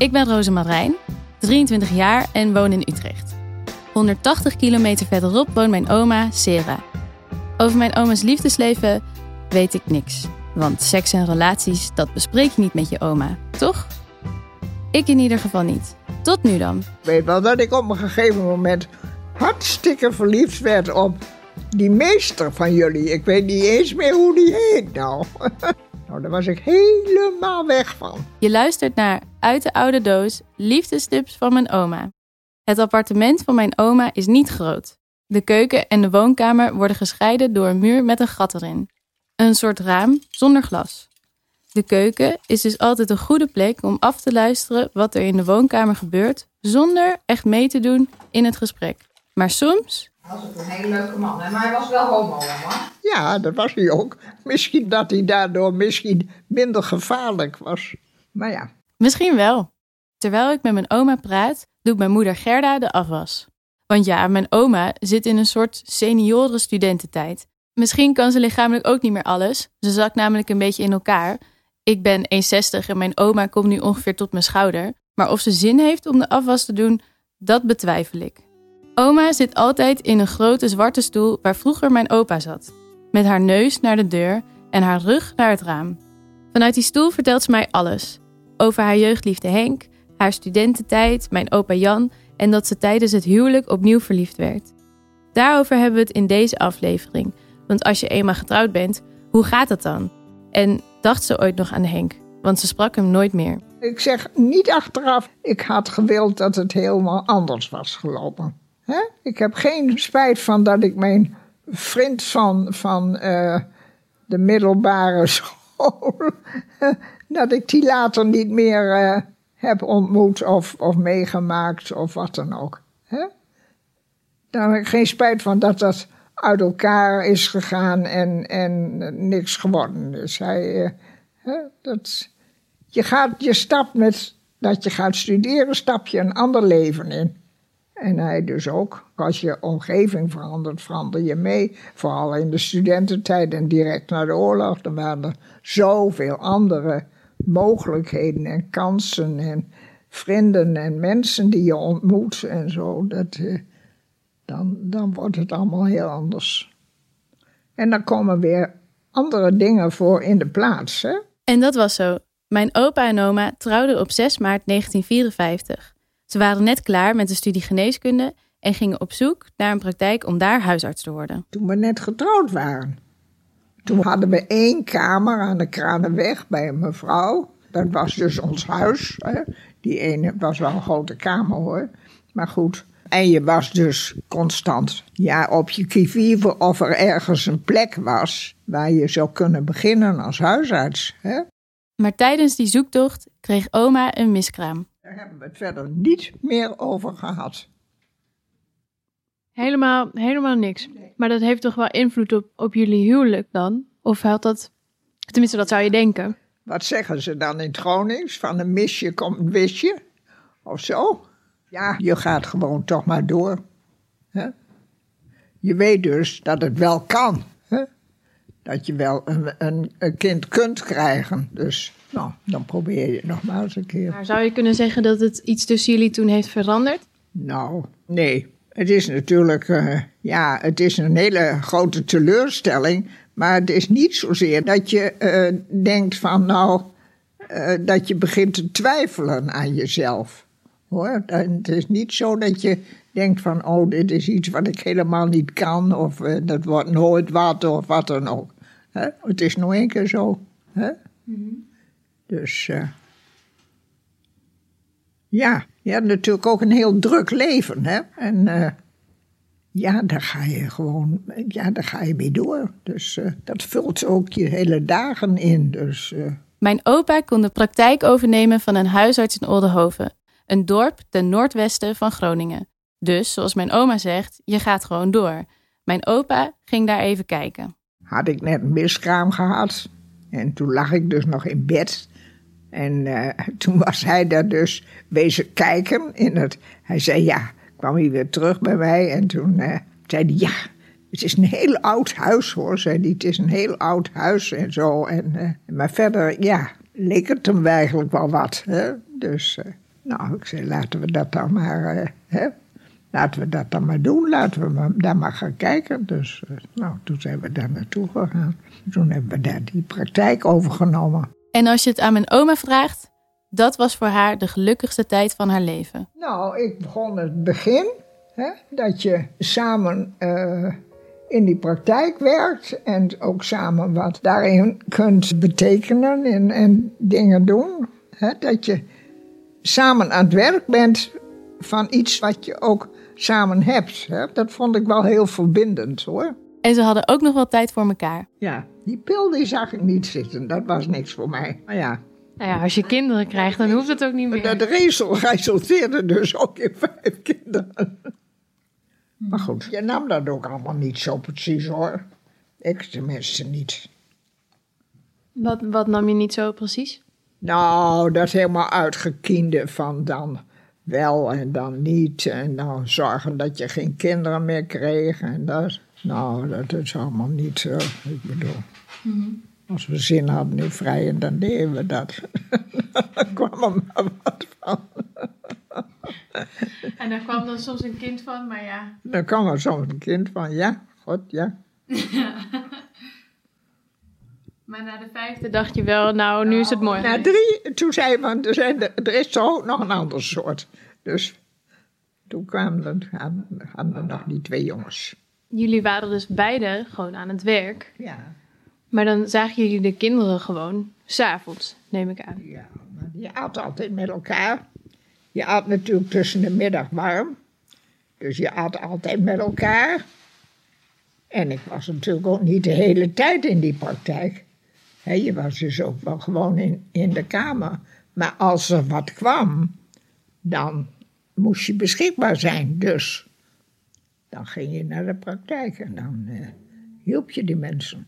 Ik ben Rosemarijn, 23 jaar en woon in Utrecht. 180 kilometer verderop woont mijn oma Sera. Over mijn oma's liefdesleven weet ik niks. Want seks en relaties, dat bespreek je niet met je oma, toch? Ik in ieder geval niet. Tot nu dan. Ik weet wel dat ik op een gegeven moment hartstikke verliefd werd op die meester van jullie. Ik weet niet eens meer hoe die heet nou. nou, daar was ik helemaal weg van. Je luistert naar Uit de Oude Doos Liefdestips van mijn oma. Het appartement van mijn oma is niet groot. De keuken en de woonkamer worden gescheiden door een muur met een gat erin. Een soort raam zonder glas. De keuken is dus altijd een goede plek om af te luisteren wat er in de woonkamer gebeurt, zonder echt mee te doen in het gesprek. Maar soms. Hij was ook een hele leuke man, maar hij was wel homo, man. Ja, dat was hij ook. Misschien dat hij daardoor misschien minder gevaarlijk was. Maar ja. Misschien wel. Terwijl ik met mijn oma praat, doet mijn moeder Gerda de afwas. Want ja, mijn oma zit in een soort senioren studententijd. Misschien kan ze lichamelijk ook niet meer alles. Ze zakt namelijk een beetje in elkaar. Ik ben 1,60 en mijn oma komt nu ongeveer tot mijn schouder. Maar of ze zin heeft om de afwas te doen, dat betwijfel ik. Oma zit altijd in een grote zwarte stoel waar vroeger mijn opa zat. Met haar neus naar de deur en haar rug naar het raam. Vanuit die stoel vertelt ze mij alles. Over haar jeugdliefde Henk, haar studententijd, mijn opa Jan en dat ze tijdens het huwelijk opnieuw verliefd werd. Daarover hebben we het in deze aflevering. Want als je eenmaal getrouwd bent, hoe gaat dat dan? En dacht ze ooit nog aan Henk? Want ze sprak hem nooit meer. Ik zeg niet achteraf, ik had gewild dat het helemaal anders was gelopen. Ik heb geen spijt van dat ik mijn vriend van, van uh, de middelbare school, dat ik die later niet meer uh, heb ontmoet of, of meegemaakt of wat dan ook. He? Daar heb ik geen spijt van dat dat uit elkaar is gegaan en, en niks geworden is. Uh, dat, je, gaat, je stapt met dat je gaat studeren, stap je een ander leven in. En hij dus ook. Als je omgeving verandert, verander je mee. Vooral in de studententijd en direct na de oorlog. Dan waren er zoveel andere mogelijkheden en kansen en vrienden en mensen die je ontmoet en zo. Dat, uh, dan, dan wordt het allemaal heel anders. En dan komen weer andere dingen voor in de plaats. Hè? En dat was zo. Mijn opa en oma trouwden op 6 maart 1954. Ze waren net klaar met de studie geneeskunde en gingen op zoek naar een praktijk om daar huisarts te worden. Toen we net getrouwd waren. Toen hadden we één kamer aan de Kranenweg bij een mevrouw. Dat was dus ons huis. Hè. Die ene was wel een grote kamer hoor. Maar goed, en je was dus constant ja, op je kivive of er ergens een plek was waar je zou kunnen beginnen als huisarts. Hè? Maar tijdens die zoektocht kreeg oma een miskraam. Daar hebben we het verder niet meer over gehad. Helemaal, helemaal niks. Maar dat heeft toch wel invloed op, op jullie huwelijk dan? Of had dat, tenminste dat zou je denken. Wat zeggen ze dan in het Gronings? Van een misje komt een wisje? Of zo? Ja, je gaat gewoon toch maar door. Je weet dus dat het wel kan. Dat je wel een, een, een, kind kunt krijgen. Dus nou, dan probeer je het nog maar eens een keer. Maar zou je kunnen zeggen dat het iets tussen jullie toen heeft veranderd? Nou, nee. Het is natuurlijk, uh, ja, het is een hele grote teleurstelling. Maar het is niet zozeer dat je uh, denkt van, nou, uh, dat je begint te twijfelen aan jezelf hoor. Het is niet zo dat je denkt van, oh, dit is iets wat ik helemaal niet kan, of uh, dat wordt nooit wat, of wat dan ook. Hè? Het is nog één keer zo. Hè? Mm -hmm. Dus, uh, ja, je hebt natuurlijk ook een heel druk leven, hè. En uh, ja, daar ga je gewoon, ja, daar ga je mee door. Dus dat vult ook je hele dagen in, dus... Mijn opa kon de praktijk overnemen van een huisarts in Oldenhoven een dorp ten noordwesten van Groningen. Dus, zoals mijn oma zegt, je gaat gewoon door. Mijn opa ging daar even kijken. Had ik net een miskraam gehad. En toen lag ik dus nog in bed. En uh, toen was hij daar dus wezen kijken. In het, hij zei ja, kwam hij weer terug bij mij. En toen uh, zei hij ja, het is een heel oud huis hoor. Zei hij, het is een heel oud huis en zo. En, uh, maar verder, ja, leek het hem eigenlijk wel wat. Hè? Dus Nou, ik zei, laten we dat dan maar, eh, hè? Laten we dat dan maar doen, laten we maar, daar maar gaan kijken. Dus, eh, nou, toen zijn we daar naartoe gegaan. Toen hebben we daar die praktijk overgenomen. En als je het aan mijn oma vraagt, dat was voor haar de gelukkigste tijd van haar leven. Nou, ik begon het begin, hè, dat je samen eh, in die praktijk werkt en ook samen wat daarin kunt betekenen en, en dingen doen. Hè, dat je samen aan het werk bent van iets wat je ook samen hebt. Hè. Dat vond ik wel heel verbindend hoor. En ze hadden ook nog wel tijd voor elkaar. Ja, die pil die zag ik niet zitten, dat was niks voor mij. Maar ja, Nou ja, als je kinderen krijgt, dan hoeft het ook niet meer. dat resel resulteerde dus ook in vijf kinderen. Maar goed, je nam dat ook allemaal niet zo precies hoor. Ik tenminste niet. Wat, wat nam je niet zo precies? Nou, dat helemaal uitgekiende van dan wel en dan niet. En dan zorgen dat je geen kinderen meer kreeg. En dat, nou, dat is allemaal niet zo. Ik bedoel, als we zin hadden in vrijen, dan deden we dat. dan kwam er maar wat van. En daar kwam dan soms een kind van, maar ja. Dan kwam er soms een kind van, ja, god, ja. Maar na de vijfde dacht je wel, nou, nu is het mooi. Na drie, toen zei hij van, er, zijn er, er is toch ook nog een ander soort. Dus toen kwamen er, hadden, hadden we nog die twee jongens. Jullie waren dus beide gewoon aan het werk. Ja, Maar dan zagen jullie de kinderen gewoon s'avonds, neem ik aan. ja, maar je at altijd met elkaar. Je at natuurlijk tussen de middag warm. Dus je at altijd met elkaar. En ik was natuurlijk ook niet de hele tijd in die praktijk. Je was dus ook wel gewoon in, in de kamer. Maar als er wat kwam, dan moest je beschikbaar zijn. Dus dan ging je naar de praktijk en dan eh, hielp je die mensen.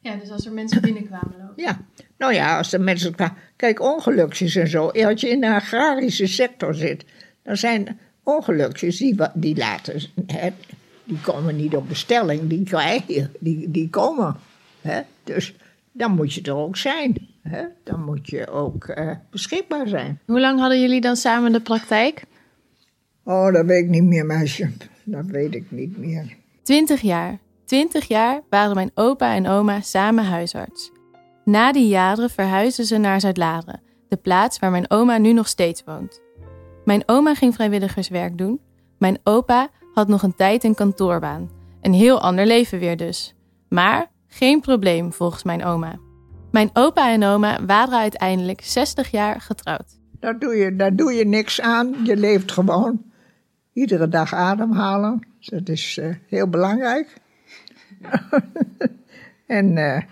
Ja, dus als er mensen binnenkwamen lopen. Ja, nou ja, als de mensen kwamen. Kijk, ongelukjes en zo. Als je in de agrarische sector zit, dan zijn ongelukjes die, die laten. Hè, die komen niet op bestelling, die krijg je, die, die komen. Hè? Dus dan moet je er ook zijn. Hè? Dan moet je ook eh, beschikbaar zijn. Hoe lang hadden jullie dan samen de praktijk? Oh, dat weet ik niet meer, meisje. Dat weet ik niet meer. Twintig jaar. Twintig jaar waren mijn opa en oma samen huisarts. Na die jaren verhuisden ze naar Zuid-Laren, de plaats waar mijn oma nu nog steeds woont. Mijn oma ging vrijwilligerswerk doen. Mijn opa had nog een tijd een kantoorbaan. Een heel ander leven weer dus. Maar geen probleem volgens mijn oma. Mijn opa en oma waren uiteindelijk 60 jaar getrouwd. Daar doe je, daar doe je niks aan. Je leeft gewoon. Iedere dag ademhalen. Dat is eh, heel belangrijk. en eh,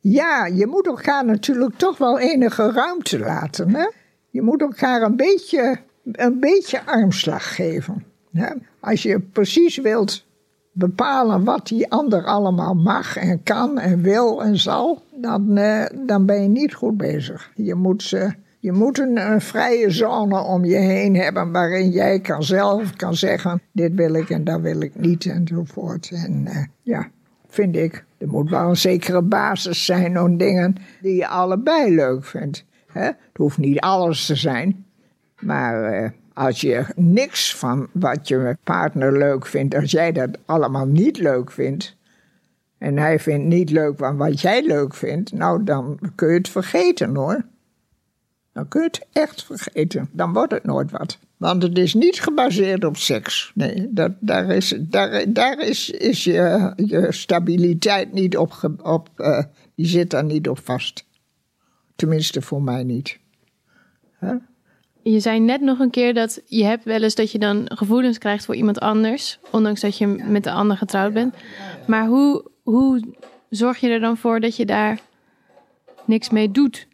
ja, je moet elkaar natuurlijk toch wel enige ruimte laten. Hè? Je moet elkaar een beetje, een beetje armslag geven. Hè? Als je precies wilt bepalen wat die ander allemaal mag en kan en wil en zal, dan, eh, dan ben je niet goed bezig. Je moet, ze, je moet een, vrije zone om je heen hebben waarin jij kan zelf kan zeggen: dit wil ik en dat wil ik niet enzovoort. En eh, ja, vind ik, er moet wel een zekere basis zijn om dingen die je allebei leuk vindt. Hè? Het hoeft niet alles te zijn, maar eh, als je niks van wat je partner leuk vindt, als jij dat allemaal niet leuk vindt, en hij vindt niet leuk van wat jij leuk vindt, nou dan kun je het vergeten hoor. Dan kun je het echt vergeten. Dan wordt het nooit wat. Want het is niet gebaseerd op seks. Nee, dat, daar, is, daar, daar is, is je, je stabiliteit niet op, op eh, die zit daar niet op vast. Tenminste voor mij niet. Hè? Je zei net nog een keer dat je hebt wel eens dat je dan gevoelens krijgt voor iemand anders, ondanks dat je met de ander getrouwd bent. Maar hoe, hoe zorg je er dan voor dat je daar niks mee doet?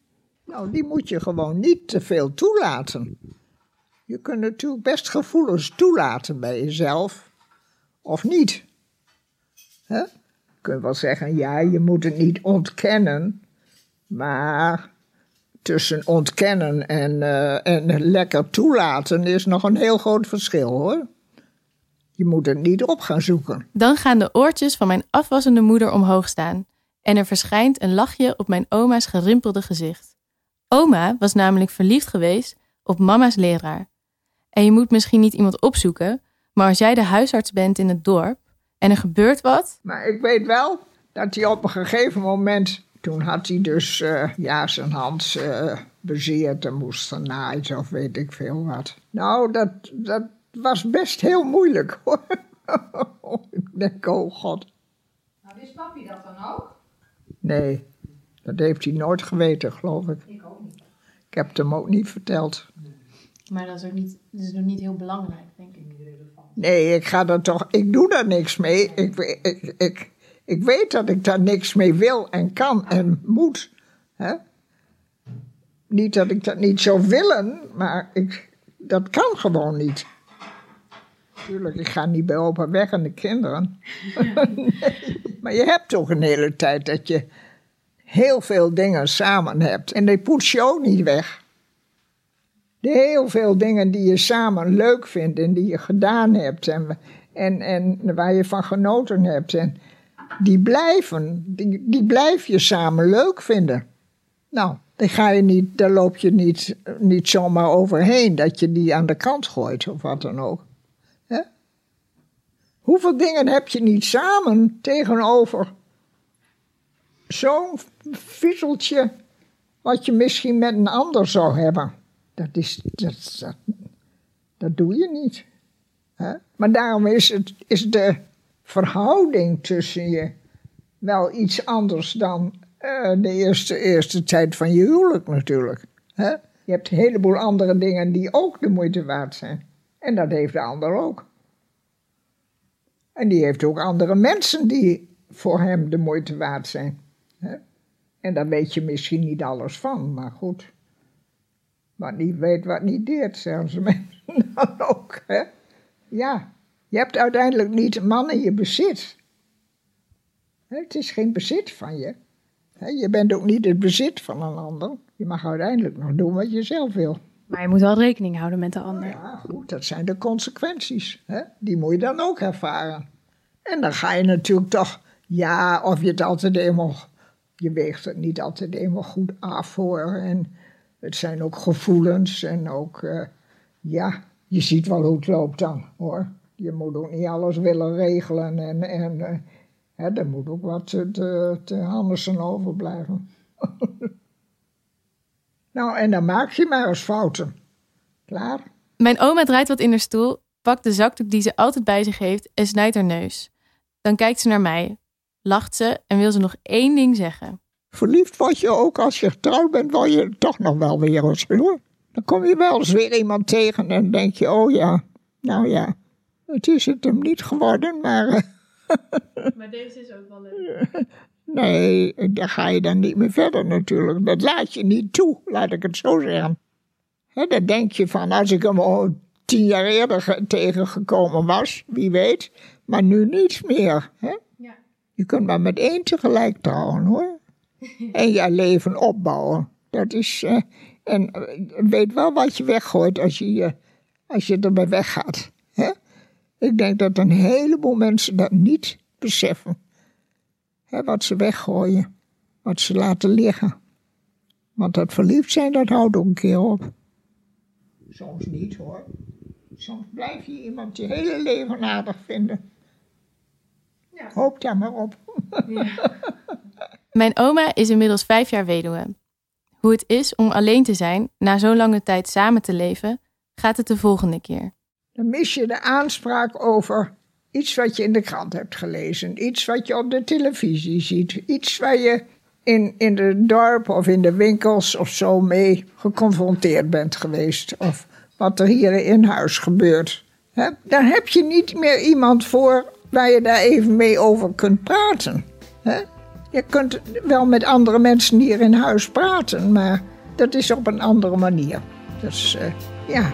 Nou, die moet je gewoon niet te veel toelaten. Je kunt natuurlijk best gevoelens toelaten bij jezelf, of niet. Je kunt wel zeggen, ja, je moet het niet ontkennen, maar tussen ontkennen en, eh, en lekker toelaten is nog een heel groot verschil hoor. Je moet het niet op gaan zoeken. Dan gaan de oortjes van mijn afwassende moeder omhoog staan en er verschijnt een lachje op mijn oma's gerimpelde gezicht. Oma was namelijk verliefd geweest op mama's leraar. En je moet misschien niet iemand opzoeken, maar als jij de huisarts bent in het dorp en er gebeurt wat. Maar ik weet wel dat hij op een gegeven moment. Toen had hij dus uh, ja, zijn hand uh, bezeerd en moest genaaid of weet ik veel wat. Nou, dat, dat was best heel moeilijk hoor. ik denk, oh god. Nou, wist papi dat dan ook? Nee, dat heeft hij nooit geweten, geloof ik. Ik ook niet. Ik heb het hem ook niet verteld. Maar dat is ook niet, dat is nog niet heel belangrijk, denk ik. Nee, ik ga er toch. Ik doe daar niks mee. Ik, ik, ik, ik weet dat ik daar niks mee wil en kan en moet. Hè? Niet dat ik dat niet zou willen, maar ik, dat kan gewoon niet. Tuurlijk, ik ga niet bij opa weg en de kinderen. Maar je hebt toch een hele tijd dat je heel veel dingen samen hebt. En die poets je ook niet weg. De heel veel dingen die je samen leuk vindt en die je gedaan hebt en, en, en waar je van genoten hebt. En die blijven, die, die blijf je samen leuk vinden. Nou, daar, ga je niet, daar loop je niet, niet zomaar overheen dat je die aan de kant gooit of wat dan ook. Hoeveel dingen heb je niet samen tegenover zo'n viezeltje wat je misschien met een ander zou hebben? Dat, is, dat, dat, dat doe je niet. Maar daarom is, het, is de verhouding tussen je wel iets anders dan uh, de eerste, eerste tijd van je huwelijk natuurlijk. Hè? Je hebt een heleboel andere dingen die ook de moeite waard zijn. En dat heeft de ander ook. En die heeft ook andere mensen die voor hem de moeite waard zijn. Hè? En daar weet je misschien niet alles van, maar goed. Wat niet weet, wat niet deert, zeggen ze mensen dan ook. Hè? Ja, je hebt uiteindelijk niet een man in je bezit. Het is geen bezit van je. Je bent ook niet het bezit van een ander. Je mag uiteindelijk nog doen wat je zelf wil. Maar je moet wel rekening houden met de ander. Ja, goed, dat zijn de consequenties. Hè? Die moet je dan ook ervaren. En dan ga je natuurlijk toch, ja, of je het altijd eenmaal, je weegt het niet altijd eenmaal goed af hoor. En het zijn ook gevoelens en ook, uh, ja, je ziet wel hoe het loopt dan hoor. Je moet ook niet alles willen regelen en, en uh, hè, er moet ook wat te, te, Andersen overblijven. nou, en dan maak je maar eens fouten. Klaar? Mijn oma draait wat in haar stoel, pakt de zakdoek die ze altijd bij zich heeft en snijdt haar neus. Dan kijkt ze naar mij, lacht ze en wil ze nog één ding zeggen. Verliefd word je ook als je getrouwd bent, word je toch nog wel weer eens hoor. Dan kom je wel eens weer iemand tegen en denk je, oh ja, nou ja, het is het hem niet geworden, maar... Eh, maar deze is ook wel leuk. Nee, daar ga je dan niet meer verder natuurlijk. Dat laat je niet toe, laat ik het zo zeggen. He, dan denk je van, als ik hem al tien jaar eerder tegengekomen was, wie weet, maar nu niet meer. Ja. Je kunt maar met één tegelijk trouwen hoor. en je leven opbouwen. Dat is, uh, en uh, weet wel wat je weggooit als je, uh, als je erbij weggaat. Ik denk dat een heleboel mensen dat niet beseffen. Hè, wat ze weggooien, wat ze laten liggen. Want dat verliefd zijn, dat houdt ook een keer op. Soms niet hoor. Soms blijf je iemand je hele leven aardig vinden. Ja. Hoop daar maar op. Ja. Mijn oma is inmiddels vijf jaar weduwe. Hoe het is om alleen te zijn, na zo'n lange tijd samen te leven, gaat het de volgende keer. Dan mis je de aanspraak over iets wat je in de krant hebt gelezen, iets wat je op de televisie ziet, iets waar je in, in de dorp of in de winkels of zo mee geconfronteerd bent geweest. Of wat er hier in huis gebeurt. He? Daar heb je niet meer iemand voor waar je daar even mee over kunt praten. Je kunt wel met andere mensen hier in huis praten, maar dat is op een andere manier. Dus uh, ja.